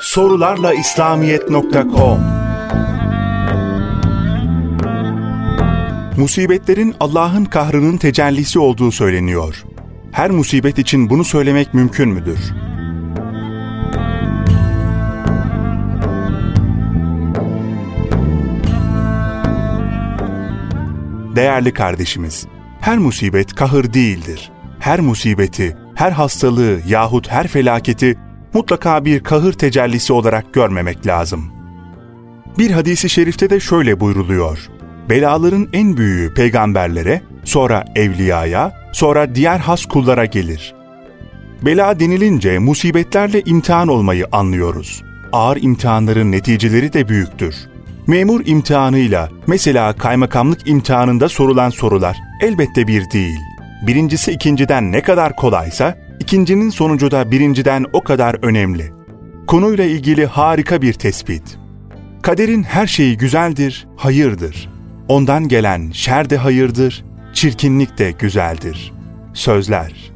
sorularla İslamiyet.com Musibetlerin Allah'ın kahrının tecellisi olduğu söyleniyor. Her musibet için bunu söylemek mümkün müdür? Değerli kardeşimiz, her musibet kahır değildir. Her musibeti, her hastalığı yahut her felaketi mutlaka bir kahır tecellisi olarak görmemek lazım. Bir hadisi şerifte de şöyle buyruluyor. Belaların en büyüğü peygamberlere, sonra evliyaya, sonra diğer has kullara gelir. Bela denilince musibetlerle imtihan olmayı anlıyoruz. Ağır imtihanların neticeleri de büyüktür. Memur imtihanıyla, mesela kaymakamlık imtihanında sorulan sorular elbette bir değil. Birincisi ikinciden ne kadar kolaysa, ikincinin sonucu da birinciden o kadar önemli. Konuyla ilgili harika bir tespit. Kaderin her şeyi güzeldir, hayırdır. Ondan gelen şer de hayırdır, çirkinlik de güzeldir. Sözler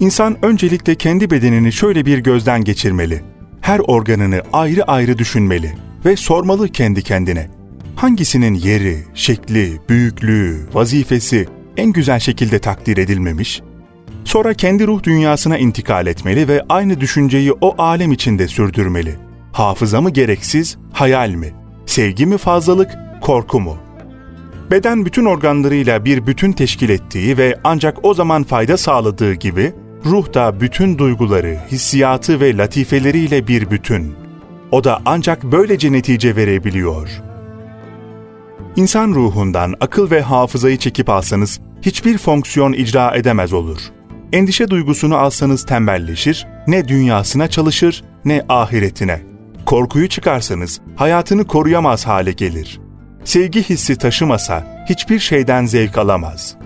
İnsan öncelikle kendi bedenini şöyle bir gözden geçirmeli. Her organını ayrı ayrı düşünmeli ve sormalı kendi kendine. Hangisinin yeri, şekli, büyüklüğü, vazifesi en güzel şekilde takdir edilmemiş? Sonra kendi ruh dünyasına intikal etmeli ve aynı düşünceyi o alem içinde sürdürmeli. Hafıza mı gereksiz, hayal mi? Sevgi mi fazlalık, korku mu? Beden bütün organlarıyla bir bütün teşkil ettiği ve ancak o zaman fayda sağladığı gibi, ruh da bütün duyguları, hissiyatı ve latifeleriyle bir bütün. O da ancak böylece netice verebiliyor. İnsan ruhundan akıl ve hafızayı çekip alsanız hiçbir fonksiyon icra edemez olur. Endişe duygusunu alsanız tembelleşir, ne dünyasına çalışır ne ahiretine. Korkuyu çıkarsanız hayatını koruyamaz hale gelir. Sevgi hissi taşımasa hiçbir şeyden zevk alamaz.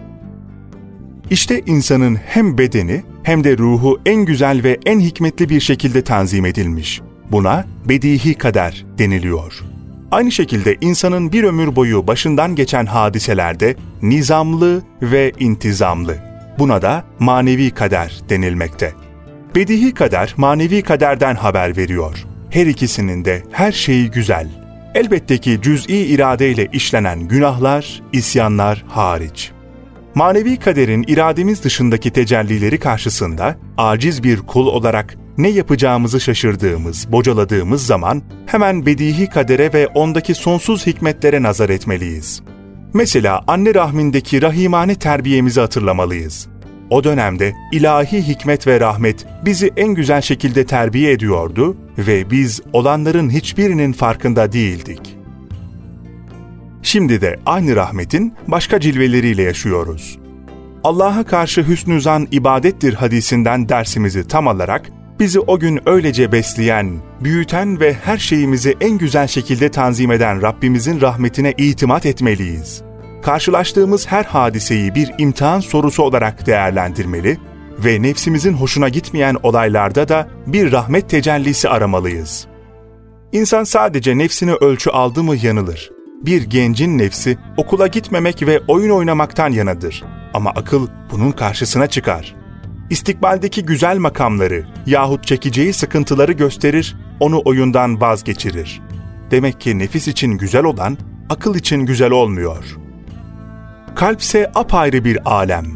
İşte insanın hem bedeni hem de ruhu en güzel ve en hikmetli bir şekilde tanzim edilmiş. Buna bedihi kader deniliyor. Aynı şekilde insanın bir ömür boyu başından geçen hadiselerde nizamlı ve intizamlı. Buna da manevi kader denilmekte. Bedihi kader manevi kaderden haber veriyor. Her ikisinin de her şeyi güzel. Elbette ki cüz'i iradeyle işlenen günahlar, isyanlar hariç. Manevi kaderin irademiz dışındaki tecellileri karşısında aciz bir kul olarak ne yapacağımızı şaşırdığımız, bocaladığımız zaman hemen bedihi kadere ve ondaki sonsuz hikmetlere nazar etmeliyiz. Mesela anne rahmindeki rahimane terbiyemizi hatırlamalıyız. O dönemde ilahi hikmet ve rahmet bizi en güzel şekilde terbiye ediyordu ve biz olanların hiçbirinin farkında değildik. Şimdi de aynı rahmetin başka cilveleriyle yaşıyoruz. Allah'a karşı hüsnü zan ibadettir hadisinden dersimizi tam alarak bizi o gün öylece besleyen, büyüten ve her şeyimizi en güzel şekilde tanzim eden Rabbimizin rahmetine itimat etmeliyiz. Karşılaştığımız her hadiseyi bir imtihan sorusu olarak değerlendirmeli ve nefsimizin hoşuna gitmeyen olaylarda da bir rahmet tecellisi aramalıyız. İnsan sadece nefsini ölçü aldı mı yanılır. Bir gencin nefsi okula gitmemek ve oyun oynamaktan yanadır. Ama akıl bunun karşısına çıkar istikbaldeki güzel makamları yahut çekeceği sıkıntıları gösterir, onu oyundan vazgeçirir. Demek ki nefis için güzel olan, akıl için güzel olmuyor. Kalpse apayrı bir alem.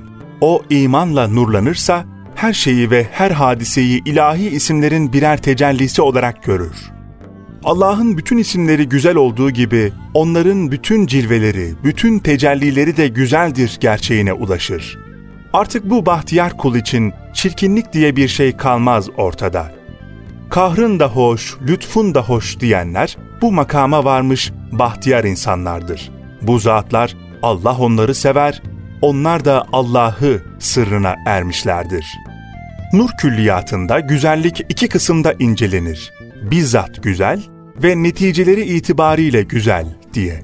O imanla nurlanırsa, her şeyi ve her hadiseyi ilahi isimlerin birer tecellisi olarak görür. Allah'ın bütün isimleri güzel olduğu gibi, onların bütün cilveleri, bütün tecellileri de güzeldir gerçeğine ulaşır.'' Artık bu bahtiyar kul için çirkinlik diye bir şey kalmaz ortada. Kahrın da hoş, lütfun da hoş diyenler bu makama varmış bahtiyar insanlardır. Bu zatlar Allah onları sever, onlar da Allah'ı sırrına ermişlerdir. Nur külliyatında güzellik iki kısımda incelenir. Bizzat güzel ve neticeleri itibariyle güzel diye.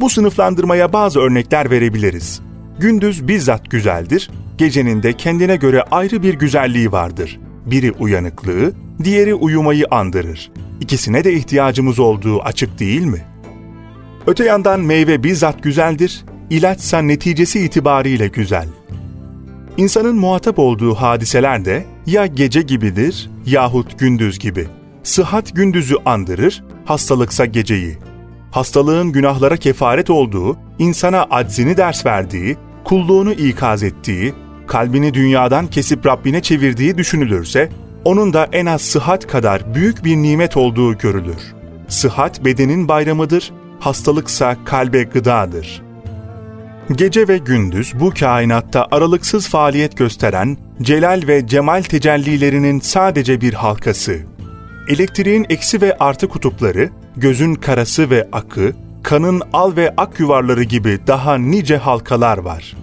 Bu sınıflandırmaya bazı örnekler verebiliriz. Gündüz bizzat güzeldir, gecenin de kendine göre ayrı bir güzelliği vardır. Biri uyanıklığı, diğeri uyumayı andırır. İkisine de ihtiyacımız olduğu açık değil mi? Öte yandan meyve bizzat güzeldir, ilaçsa neticesi itibariyle güzel. İnsanın muhatap olduğu hadiseler de ya gece gibidir yahut gündüz gibi. Sıhhat gündüzü andırır, hastalıksa geceyi. Hastalığın günahlara kefaret olduğu, insana aczini ders verdiği, kulluğunu ikaz ettiği, kalbini dünyadan kesip Rabbine çevirdiği düşünülürse, onun da en az sıhhat kadar büyük bir nimet olduğu görülür. Sıhhat bedenin bayramıdır, hastalıksa kalbe gıdadır. Gece ve gündüz bu kainatta aralıksız faaliyet gösteren celal ve cemal tecellilerinin sadece bir halkası. Elektriğin eksi ve artı kutupları, gözün karası ve akı, kanın al ve ak yuvarları gibi daha nice halkalar var.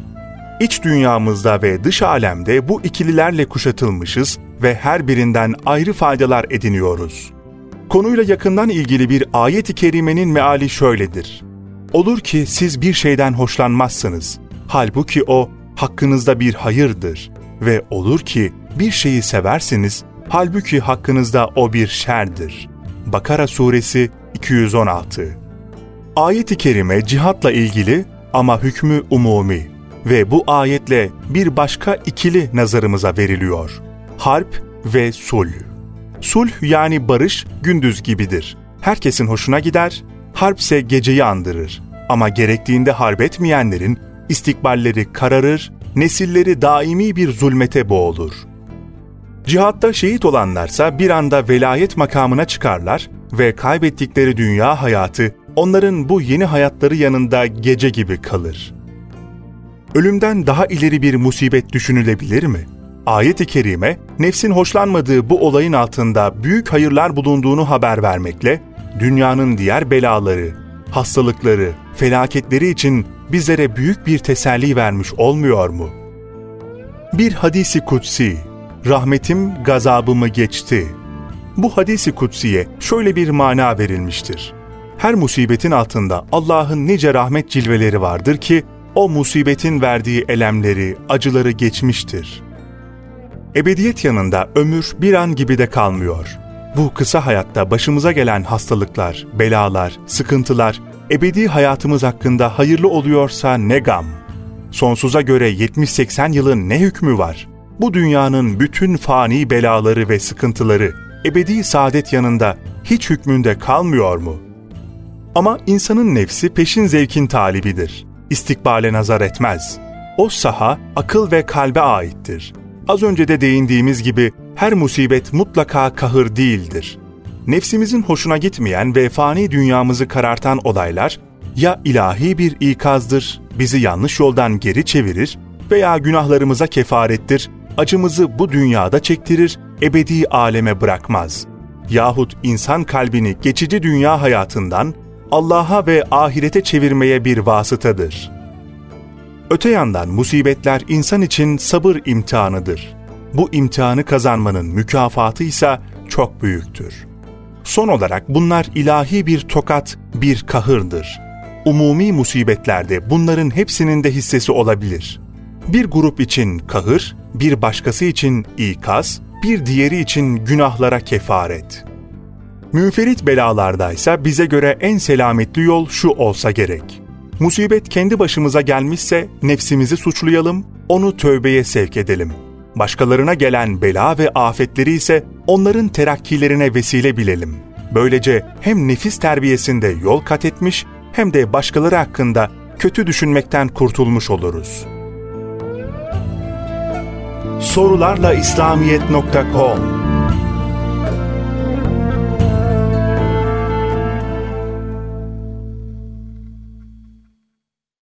İç dünyamızda ve dış alemde bu ikililerle kuşatılmışız ve her birinden ayrı faydalar ediniyoruz. Konuyla yakından ilgili bir ayet-i kerimenin meali şöyledir. Olur ki siz bir şeyden hoşlanmazsınız. Halbuki o hakkınızda bir hayırdır. Ve olur ki bir şeyi seversiniz. Halbuki hakkınızda o bir şerdir. Bakara Suresi 216 Ayet-i kerime cihatla ilgili ama hükmü umumi ve bu ayetle bir başka ikili nazarımıza veriliyor. Harp ve sulh. Sulh yani barış gündüz gibidir. Herkesin hoşuna gider, harpse geceyi andırır. Ama gerektiğinde harp etmeyenlerin istikballeri kararır, nesilleri daimi bir zulmete boğulur. Cihatta şehit olanlarsa bir anda velayet makamına çıkarlar ve kaybettikleri dünya hayatı onların bu yeni hayatları yanında gece gibi kalır. Ölümden daha ileri bir musibet düşünülebilir mi?'' Ayet-i kerime, nefsin hoşlanmadığı bu olayın altında büyük hayırlar bulunduğunu haber vermekle, dünyanın diğer belaları, hastalıkları, felaketleri için bizlere büyük bir teselli vermiş olmuyor mu? Bir hadisi kutsi, rahmetim gazabımı geçti. Bu hadisi kutsiye şöyle bir mana verilmiştir. Her musibetin altında Allah'ın nice rahmet cilveleri vardır ki, o musibetin verdiği elemleri, acıları geçmiştir.'' Ebediyet yanında ömür bir an gibi de kalmıyor. Bu kısa hayatta başımıza gelen hastalıklar, belalar, sıkıntılar, ebedi hayatımız hakkında hayırlı oluyorsa ne gam. Sonsuza göre 70-80 yılın ne hükmü var? Bu dünyanın bütün fani belaları ve sıkıntıları ebedi saadet yanında hiç hükmünde kalmıyor mu? Ama insanın nefsi peşin zevkin talibidir. İstikbale nazar etmez. O saha akıl ve kalbe aittir. Az önce de değindiğimiz gibi her musibet mutlaka kahır değildir. Nefsimizin hoşuna gitmeyen ve fani dünyamızı karartan olaylar ya ilahi bir ikazdır, bizi yanlış yoldan geri çevirir veya günahlarımıza kefarettir, acımızı bu dünyada çektirir, ebedi aleme bırakmaz. Yahut insan kalbini geçici dünya hayatından Allah'a ve ahirete çevirmeye bir vasıtadır.'' Öte yandan musibetler insan için sabır imtihanıdır. Bu imtihanı kazanmanın mükafatı ise çok büyüktür. Son olarak bunlar ilahi bir tokat, bir kahırdır. Umumi musibetlerde bunların hepsinin de hissesi olabilir. Bir grup için kahır, bir başkası için ikaz, bir diğeri için günahlara kefaret. Münferit belalardaysa bize göre en selametli yol şu olsa gerek. Musibet kendi başımıza gelmişse nefsimizi suçlayalım, onu tövbeye sevk edelim. Başkalarına gelen bela ve afetleri ise onların terakkilerine vesile bilelim. Böylece hem nefis terbiyesinde yol kat etmiş hem de başkaları hakkında kötü düşünmekten kurtulmuş oluruz. Sorularla İslamiyet.com